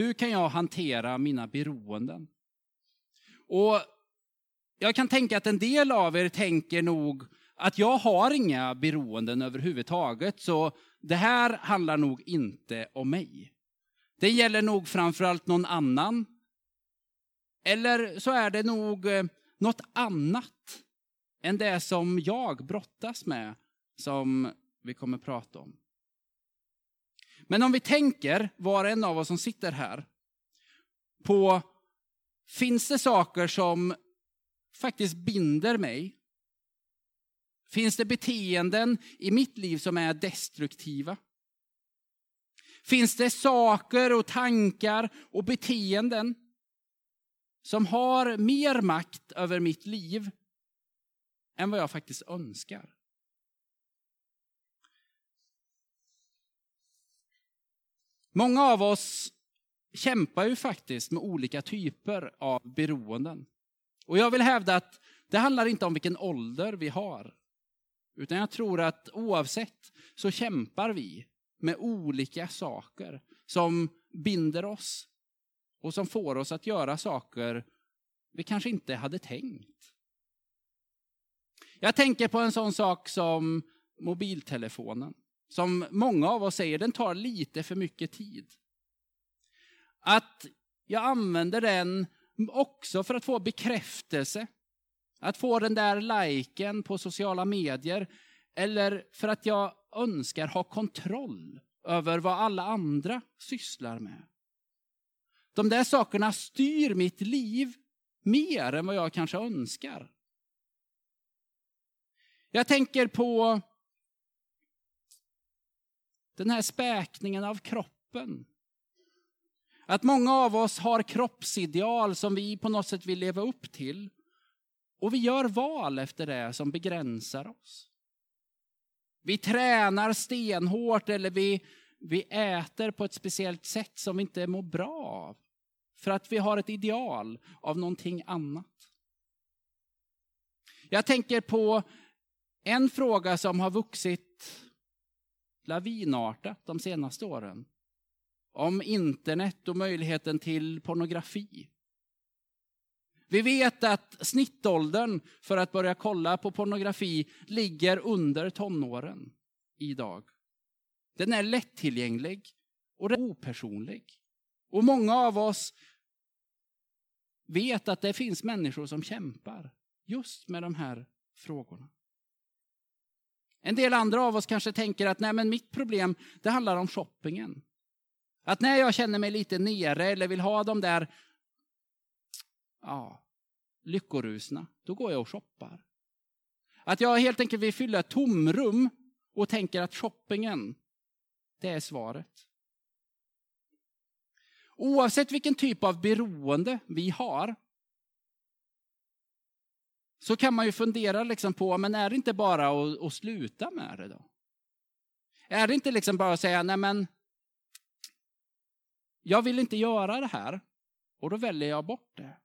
hur kan jag hantera mina beroenden? Och jag kan tänka att en del av er tänker nog att jag har inga beroenden överhuvudtaget, så det här handlar nog inte om mig. Det gäller nog framförallt någon annan. Eller så är det nog eh, något annat än det som jag brottas med, som vi kommer prata om. Men om vi tänker, var och en av oss som sitter här, på finns det saker som faktiskt binder mig? Finns det beteenden i mitt liv som är destruktiva? Finns det saker och tankar och beteenden som har mer makt över mitt liv än vad jag faktiskt önskar? Många av oss kämpar ju faktiskt med olika typer av beroenden. Och jag vill hävda att det handlar inte om vilken ålder vi har. Utan jag tror att oavsett så kämpar vi med olika saker som binder oss och som får oss att göra saker vi kanske inte hade tänkt. Jag tänker på en sån sak som mobiltelefonen. Som många av oss säger, den tar lite för mycket tid. Att jag använder den också för att få bekräftelse. Att få den där liken på sociala medier. Eller för att jag önskar ha kontroll över vad alla andra sysslar med. De där sakerna styr mitt liv mer än vad jag kanske önskar. Jag tänker på den här späkningen av kroppen. Att många av oss har kroppsideal som vi på något sätt vill leva upp till. Och vi gör val efter det som begränsar oss. Vi tränar stenhårt eller vi, vi äter på ett speciellt sätt som vi inte mår bra av. För att vi har ett ideal av någonting annat. Jag tänker på en fråga som har vuxit lavinartat de senaste åren. Om internet och möjligheten till pornografi. Vi vet att snittåldern för att börja kolla på pornografi ligger under tonåren idag. Den är lättillgänglig och den är opersonlig. Och många av oss vet att det finns människor som kämpar just med de här frågorna. En del andra av oss kanske tänker att nej, men mitt problem det handlar om shoppingen. Att när jag känner mig lite nere eller vill ha de där ja, lyckorusna, då går jag och shoppar. Att jag helt enkelt vill fylla ett tomrum och tänker att shoppingen, det är svaret. Oavsett vilken typ av beroende vi har, så kan man ju fundera liksom på, men är det inte bara att, att sluta med det då? Är det inte liksom bara att säga, nej men, jag vill inte göra det här och då väljer jag bort det.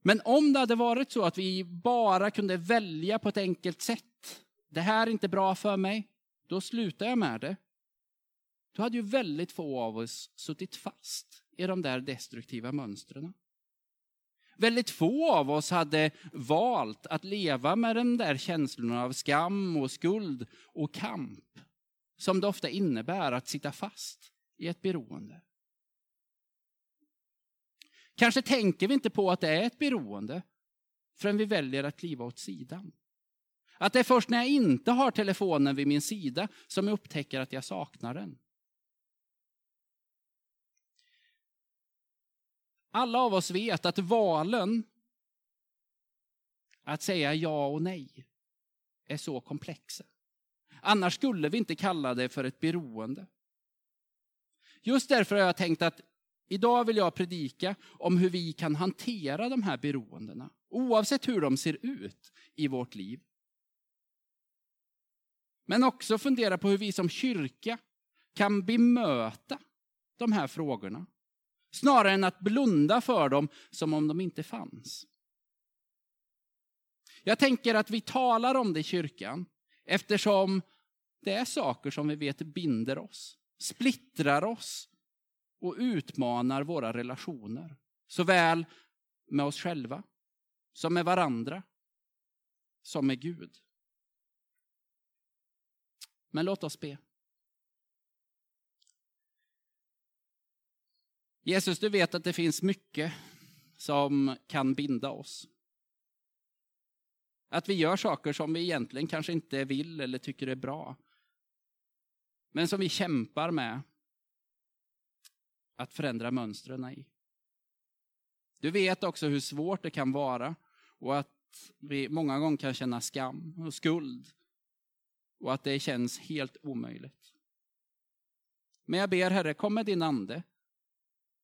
Men om det hade varit så att vi bara kunde välja på ett enkelt sätt, det här är inte bra för mig, då slutar jag med det. Då hade ju väldigt få av oss suttit fast i de där destruktiva mönstren. Väldigt få av oss hade valt att leva med de där känslorna av skam och skuld och kamp som det ofta innebär att sitta fast i ett beroende. Kanske tänker vi inte på att det är ett beroende förrän vi väljer att kliva åt sidan. Att det är först när jag inte har telefonen vid min sida som jag upptäcker att jag saknar den. Alla av oss vet att valen att säga ja och nej är så komplexa. Annars skulle vi inte kalla det för ett beroende. Just därför har jag tänkt att Idag vill jag predika om hur vi kan hantera de här beroendena, oavsett hur de ser ut i vårt liv. Men också fundera på hur vi som kyrka kan bemöta de här frågorna. Snarare än att blunda för dem som om de inte fanns. Jag tänker att vi talar om det i kyrkan eftersom det är saker som vi vet binder oss, splittrar oss och utmanar våra relationer. Såväl med oss själva, som med varandra, som med Gud. Men låt oss be. Jesus, du vet att det finns mycket som kan binda oss. Att vi gör saker som vi egentligen kanske inte vill eller tycker är bra. Men som vi kämpar med att förändra mönstren i. Du vet också hur svårt det kan vara och att vi många gånger kan känna skam och skuld och att det känns helt omöjligt. Men jag ber Herre, kom med din ande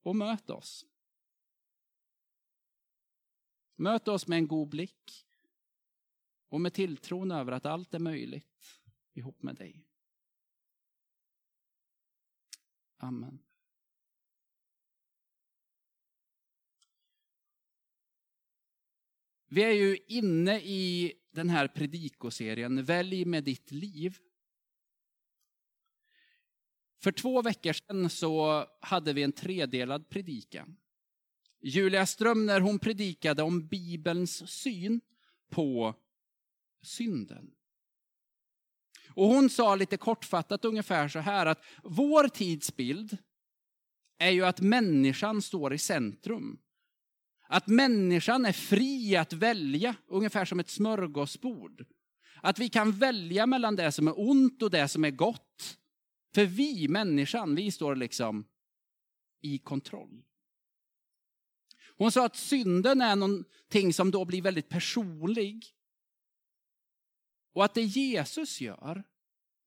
och möt oss. Möt oss med en god blick och med tilltron över att allt är möjligt ihop med dig. Amen. Vi är ju inne i den här predikoserien Välj med ditt liv. För två veckor sedan så hade vi en tredelad predikan. Julia Strömner hon predikade om Bibelns syn på synden. Och hon sa lite kortfattat ungefär så här att vår tidsbild är ju att människan står i centrum. Att människan är fri att välja, ungefär som ett smörgåsbord. Att vi kan välja mellan det som är ont och det som är gott. För vi, människan, vi står liksom i kontroll. Hon sa att synden är någonting som då blir väldigt personlig. Och att det Jesus gör,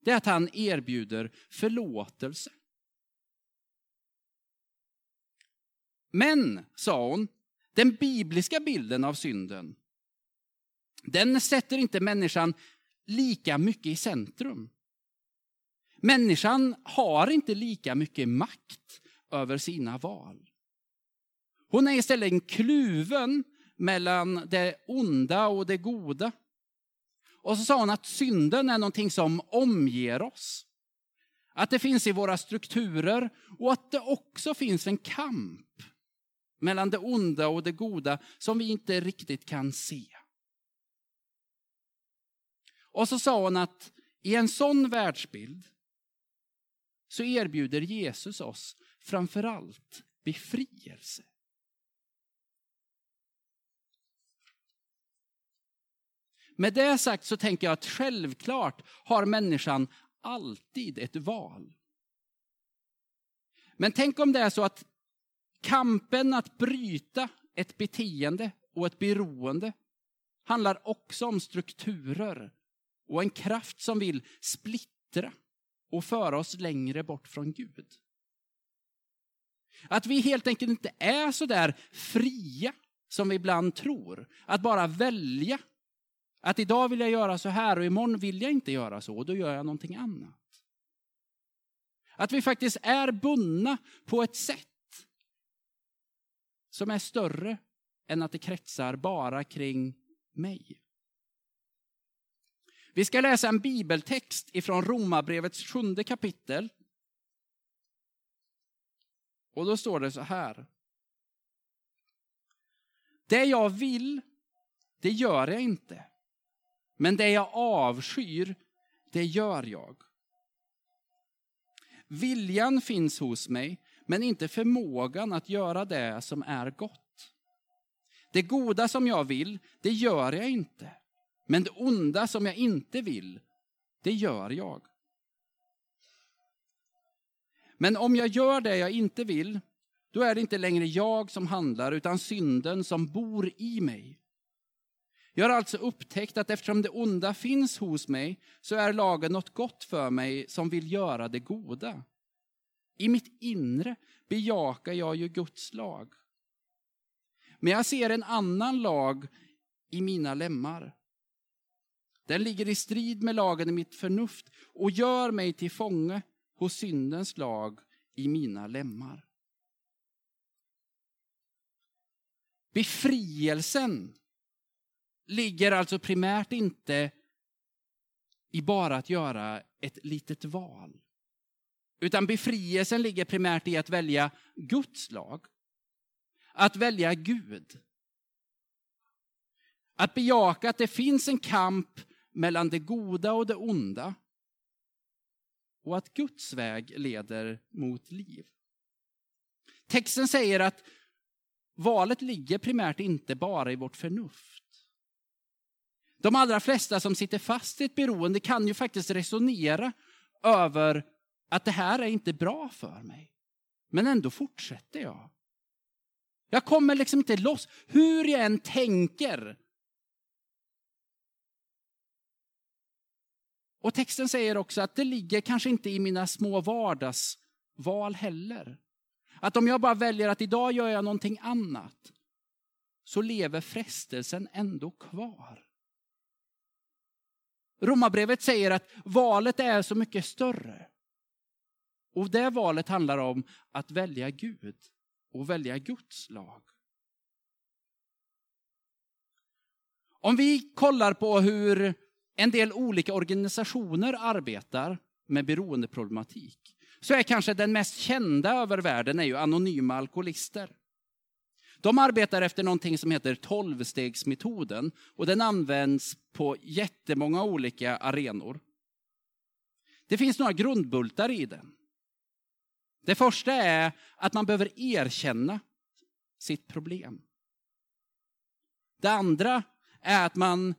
det är att han erbjuder förlåtelse. Men, sa hon, den bibliska bilden av synden, den sätter inte människan lika mycket i centrum. Människan har inte lika mycket makt över sina val. Hon är istället kluven mellan det onda och det goda. Och så sa hon att synden är någonting som omger oss. Att det finns i våra strukturer och att det också finns en kamp mellan det onda och det goda som vi inte riktigt kan se. Och så sa hon att i en sån världsbild så erbjuder Jesus oss framförallt befrielse. Med det sagt så tänker jag att självklart har människan alltid ett val. Men tänk om det är så att kampen att bryta ett beteende och ett beroende handlar också om strukturer och en kraft som vill splittra och föra oss längre bort från Gud. Att vi helt enkelt inte är så där fria som vi ibland tror. Att bara välja. Att idag vill jag göra så här och imorgon vill jag inte göra så och då gör jag någonting annat. Att vi faktiskt är bundna på ett sätt som är större än att det kretsar bara kring mig. Vi ska läsa en bibeltext ifrån Romarbrevets sjunde kapitel. Och då står det så här. Det jag vill, det gör jag inte. Men det jag avskyr, det gör jag. Viljan finns hos mig, men inte förmågan att göra det som är gott. Det goda som jag vill, det gör jag inte. Men det onda som jag inte vill, det gör jag. Men om jag gör det jag inte vill, då är det inte längre jag som handlar, utan synden som bor i mig. Jag har alltså upptäckt att eftersom det onda finns hos mig, så är lagen något gott för mig som vill göra det goda. I mitt inre bejakar jag ju Guds lag. Men jag ser en annan lag i mina lemmar. Den ligger i strid med lagen i mitt förnuft och gör mig till fånge hos syndens lag i mina lemmar. Befrielsen ligger alltså primärt inte i bara att göra ett litet val. Utan befrielsen ligger primärt i att välja Guds lag. Att välja Gud. Att bejaka att det finns en kamp mellan det goda och det onda. Och att Guds väg leder mot liv. Texten säger att valet ligger primärt inte bara i vårt förnuft. De allra flesta som sitter fast i ett beroende kan ju faktiskt resonera över att det här är inte bra för mig. Men ändå fortsätter jag. Jag kommer liksom inte loss. Hur jag än tänker Och texten säger också att det ligger kanske inte i mina små vardagsval heller. Att om jag bara väljer att idag gör jag någonting annat, så lever frestelsen ändå kvar. Romarbrevet säger att valet är så mycket större. Och det valet handlar om att välja Gud och välja Guds lag. Om vi kollar på hur en del olika organisationer arbetar med beroendeproblematik så är kanske den mest kända över världen är ju Anonyma Alkoholister. De arbetar efter någonting som heter tolvstegsmetoden och den används på jättemånga olika arenor. Det finns några grundbultar i den. Det första är att man behöver erkänna sitt problem. Det andra är att man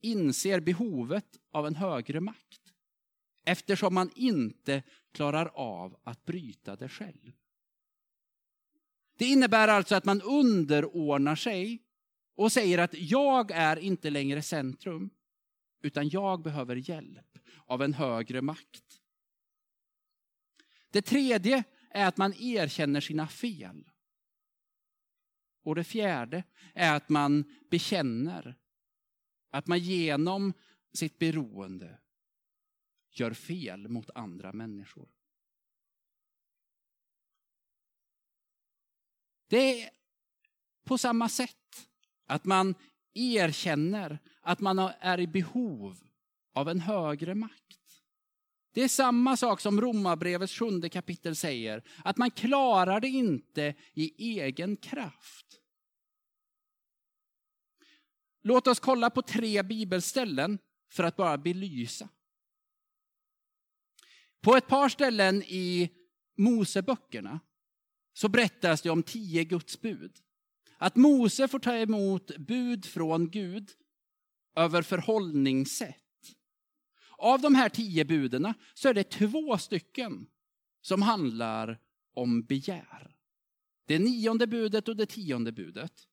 inser behovet av en högre makt eftersom man inte klarar av att bryta det själv. Det innebär alltså att man underordnar sig och säger att jag är inte längre centrum, utan jag behöver hjälp av en högre makt. Det tredje är att man erkänner sina fel. Och det fjärde är att man bekänner att man genom sitt beroende gör fel mot andra människor. Det är på samma sätt att man erkänner att man är i behov av en högre makt. Det är samma sak som Romarbrevets sjunde kapitel säger, att man klarar det inte i egen kraft. Låt oss kolla på tre bibelställen för att bara belysa. På ett par ställen i Moseböckerna så berättas det om tio Guds bud. Att Mose får ta emot bud från Gud över förhållningssätt. Av de här tio buden så är det två stycken som handlar om begär. Det nionde budet och det tionde budet.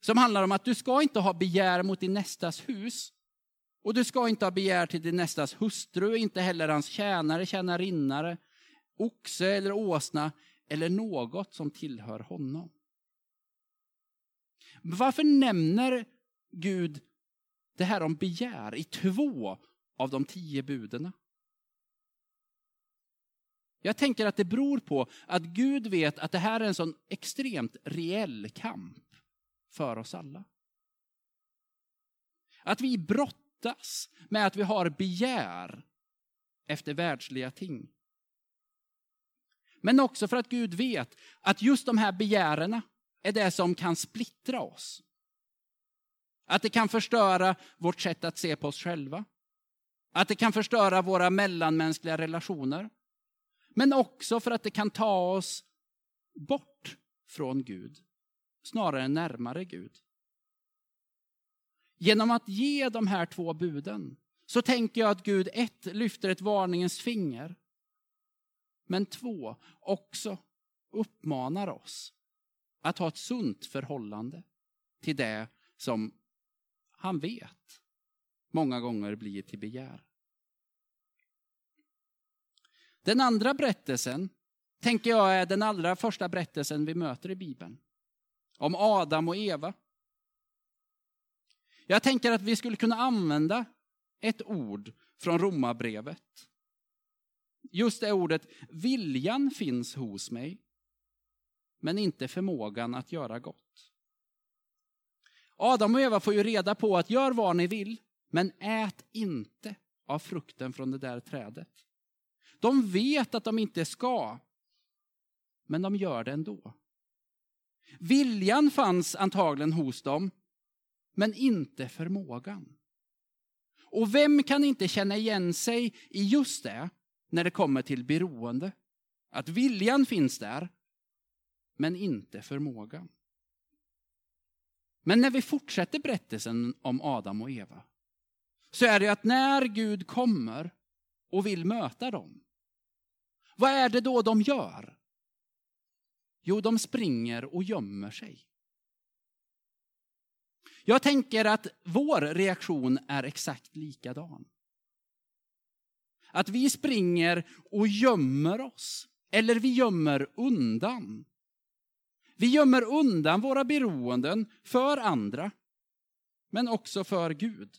Som handlar om att du ska inte ha begär mot din nästas hus. Och du ska inte ha begär till din nästas hustru, inte heller hans tjänare, tjänarinnare, oxe eller åsna eller något som tillhör honom. Varför nämner Gud det här om begär i två av de tio buden? Jag tänker att det beror på att Gud vet att det här är en sån extremt reell kamp för oss alla. Att vi brottas med att vi har begär efter världsliga ting. Men också för att Gud vet att just de här begären är det som kan splittra oss. Att det kan förstöra vårt sätt att se på oss själva. Att det kan förstöra våra mellanmänskliga relationer. Men också för att det kan ta oss bort från Gud snarare närmare Gud. Genom att ge de här två buden så tänker jag att Gud ett lyfter ett varningens finger. Men två också uppmanar oss att ha ett sunt förhållande till det som han vet många gånger blir till begär. Den andra berättelsen tänker jag är den allra första berättelsen vi möter i Bibeln. Om Adam och Eva. Jag tänker att vi skulle kunna använda ett ord från Romarbrevet. Just det ordet, viljan finns hos mig, men inte förmågan att göra gott. Adam och Eva får ju reda på att gör vad ni vill, men ät inte av frukten från det där trädet. De vet att de inte ska, men de gör det ändå. Viljan fanns antagligen hos dem, men inte förmågan. Och vem kan inte känna igen sig i just det när det kommer till beroende? Att viljan finns där, men inte förmågan. Men när vi fortsätter berättelsen om Adam och Eva, så är det att när Gud kommer och vill möta dem, vad är det då de gör? Jo, de springer och gömmer sig. Jag tänker att vår reaktion är exakt likadan. Att vi springer och gömmer oss, eller vi gömmer undan. Vi gömmer undan våra beroenden för andra, men också för Gud.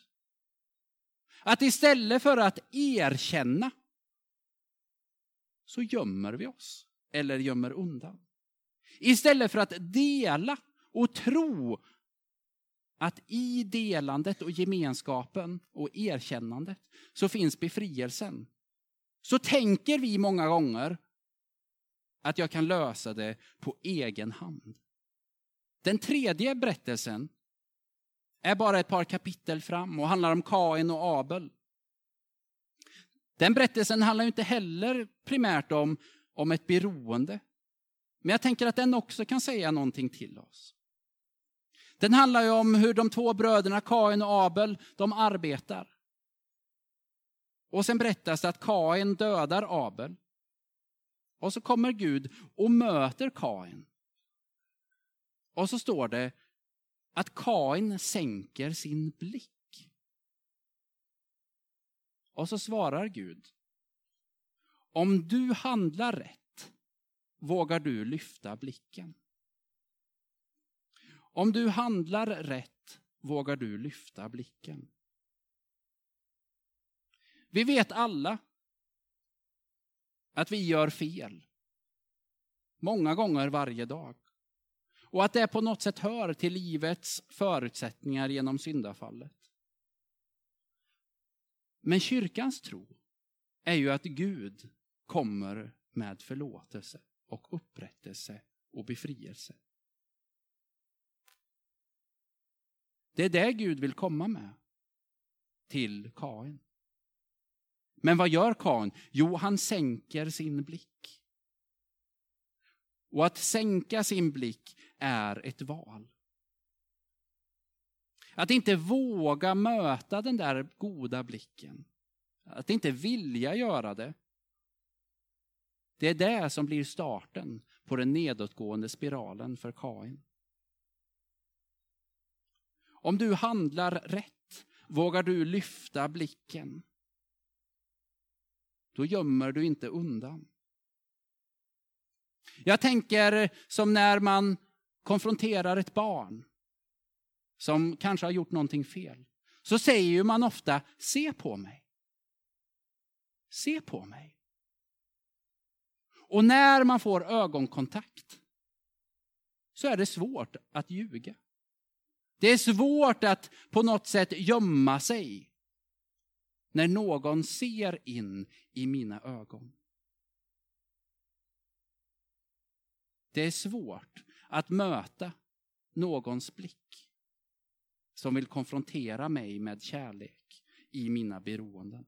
Att istället för att erkänna så gömmer vi oss eller gömmer undan. Istället för att dela och tro att i delandet och gemenskapen och erkännandet så finns befrielsen. Så tänker vi många gånger att jag kan lösa det på egen hand. Den tredje berättelsen är bara ett par kapitel fram och handlar om Kain och Abel. Den berättelsen handlar inte heller primärt om, om ett beroende. Men jag tänker att den också kan säga någonting till oss. Den handlar ju om hur de två bröderna Kain och Abel, de arbetar. Och sen berättas det att Kain dödar Abel. Och så kommer Gud och möter Kain. Och så står det att Kain sänker sin blick. Och så svarar Gud. Om du handlar rätt vågar du lyfta blicken. Om du handlar rätt vågar du lyfta blicken. Vi vet alla att vi gör fel. Många gånger varje dag. Och att det på något sätt hör till livets förutsättningar genom syndafallet. Men kyrkans tro är ju att Gud kommer med förlåtelse och upprättelse och befrielse. Det är det Gud vill komma med till Kain. Men vad gör Kain? Jo, han sänker sin blick. Och att sänka sin blick är ett val. Att inte våga möta den där goda blicken. Att inte vilja göra det. Det är det som blir starten på den nedåtgående spiralen för Kain. Om du handlar rätt vågar du lyfta blicken. Då gömmer du inte undan. Jag tänker som när man konfronterar ett barn som kanske har gjort någonting fel. Så säger man ofta, se på mig. Se på mig. Och när man får ögonkontakt så är det svårt att ljuga. Det är svårt att på något sätt gömma sig när någon ser in i mina ögon. Det är svårt att möta någons blick som vill konfrontera mig med kärlek i mina beroenden.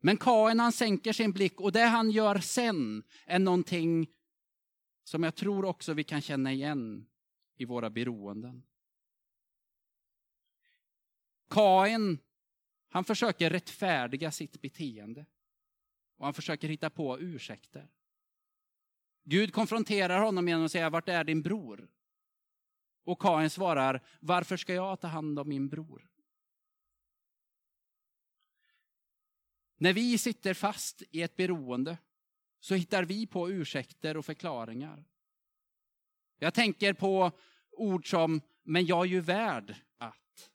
Men Kain han sänker sin blick och det han gör sen är någonting som jag tror också vi kan känna igen i våra beroenden. Kain, han försöker rättfärdiga sitt beteende. Och han försöker hitta på ursäkter. Gud konfronterar honom genom att säga, vart är din bror? Och Kain svarar, varför ska jag ta hand om min bror? När vi sitter fast i ett beroende så hittar vi på ursäkter och förklaringar. Jag tänker på ord som ”men jag är ju värd att”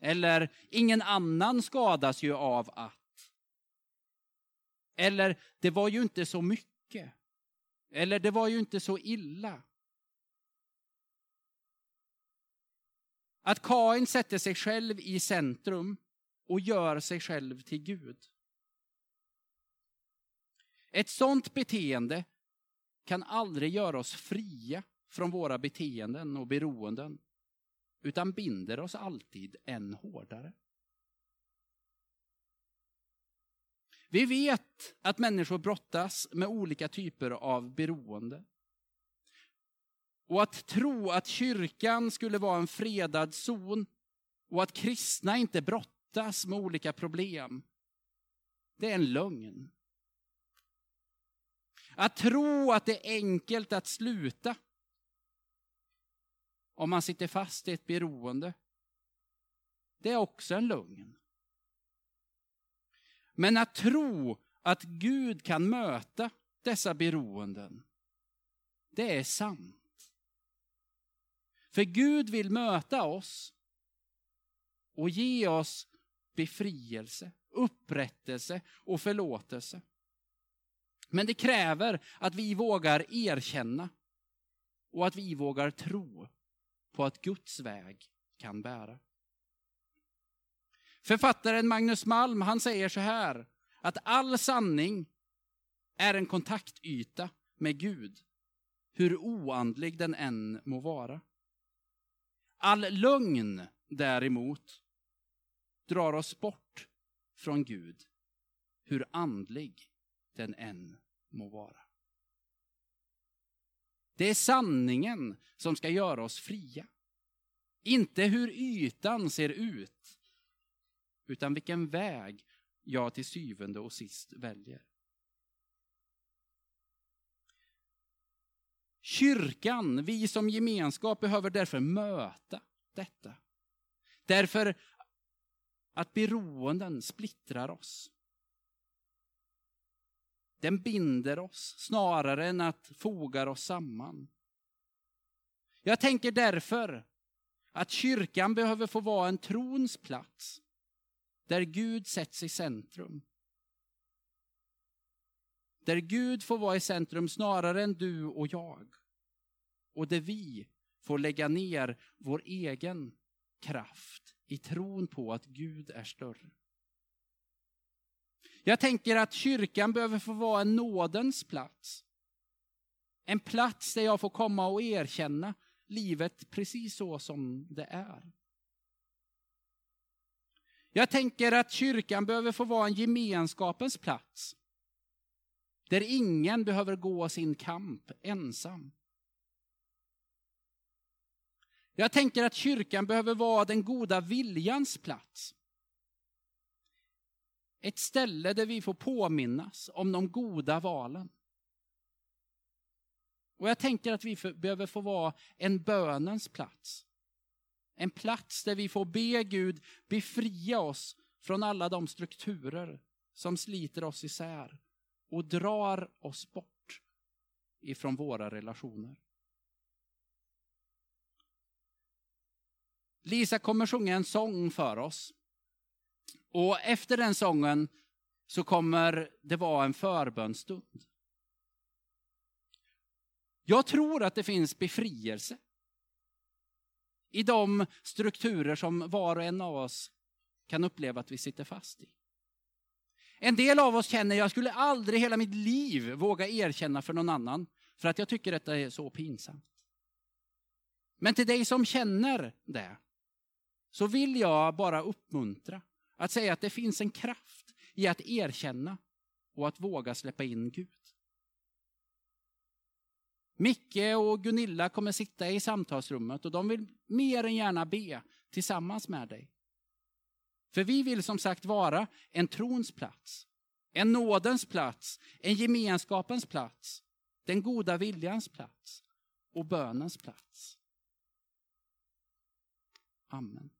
eller ”ingen annan skadas ju av att” eller ”det var ju inte så mycket” eller ”det var ju inte så illa”. Att Kain sätter sig själv i centrum och gör sig själv till Gud. Ett sådant beteende kan aldrig göra oss fria från våra beteenden och beroenden, utan binder oss alltid än hårdare. Vi vet att människor brottas med olika typer av beroende. Och att tro att kyrkan skulle vara en fredad zon och att kristna inte brottas med olika problem, det är en lögn. Att tro att det är enkelt att sluta om man sitter fast i ett beroende, det är också en lögn. Men att tro att Gud kan möta dessa beroenden, det är sant. För Gud vill möta oss och ge oss befrielse, upprättelse och förlåtelse. Men det kräver att vi vågar erkänna och att vi vågar tro på att Guds väg kan bära. Författaren Magnus Malm han säger så här, att all sanning är en kontaktyta med Gud, hur oandlig den än må vara. All lögn däremot drar oss bort från Gud, hur andlig den än må vara. Det är sanningen som ska göra oss fria. Inte hur ytan ser ut, utan vilken väg jag till syvende och sist väljer. Kyrkan, vi som gemenskap, behöver därför möta detta. Därför att beroenden splittrar oss. Den binder oss snarare än att foga oss samman. Jag tänker därför att kyrkan behöver få vara en trons plats där Gud sätts i centrum. Där Gud får vara i centrum snarare än du och jag. Och där vi får lägga ner vår egen kraft i tron på att Gud är större. Jag tänker att kyrkan behöver få vara en nådens plats. En plats där jag får komma och erkänna livet precis så som det är. Jag tänker att kyrkan behöver få vara en gemenskapens plats. Där ingen behöver gå sin kamp ensam. Jag tänker att kyrkan behöver vara den goda viljans plats. Ett ställe där vi får påminnas om de goda valen. Och jag tänker att vi behöver få vara en bönens plats. En plats där vi får be Gud befria oss från alla de strukturer som sliter oss isär och drar oss bort ifrån våra relationer. Lisa kommer sjunga en sång för oss och efter den sången så kommer det vara en förbönstund. Jag tror att det finns befrielse i de strukturer som var och en av oss kan uppleva att vi sitter fast i. En del av oss känner, jag skulle aldrig hela mitt liv våga erkänna för någon annan, för att jag tycker detta är så pinsamt. Men till dig som känner det, så vill jag bara uppmuntra att säga att det finns en kraft i att erkänna och att våga släppa in Gud. Micke och Gunilla kommer sitta i samtalsrummet och de vill mer än gärna be tillsammans med dig. För vi vill som sagt vara en trons plats, en nådens plats, en gemenskapens plats, den goda viljans plats och bönens plats. Amen.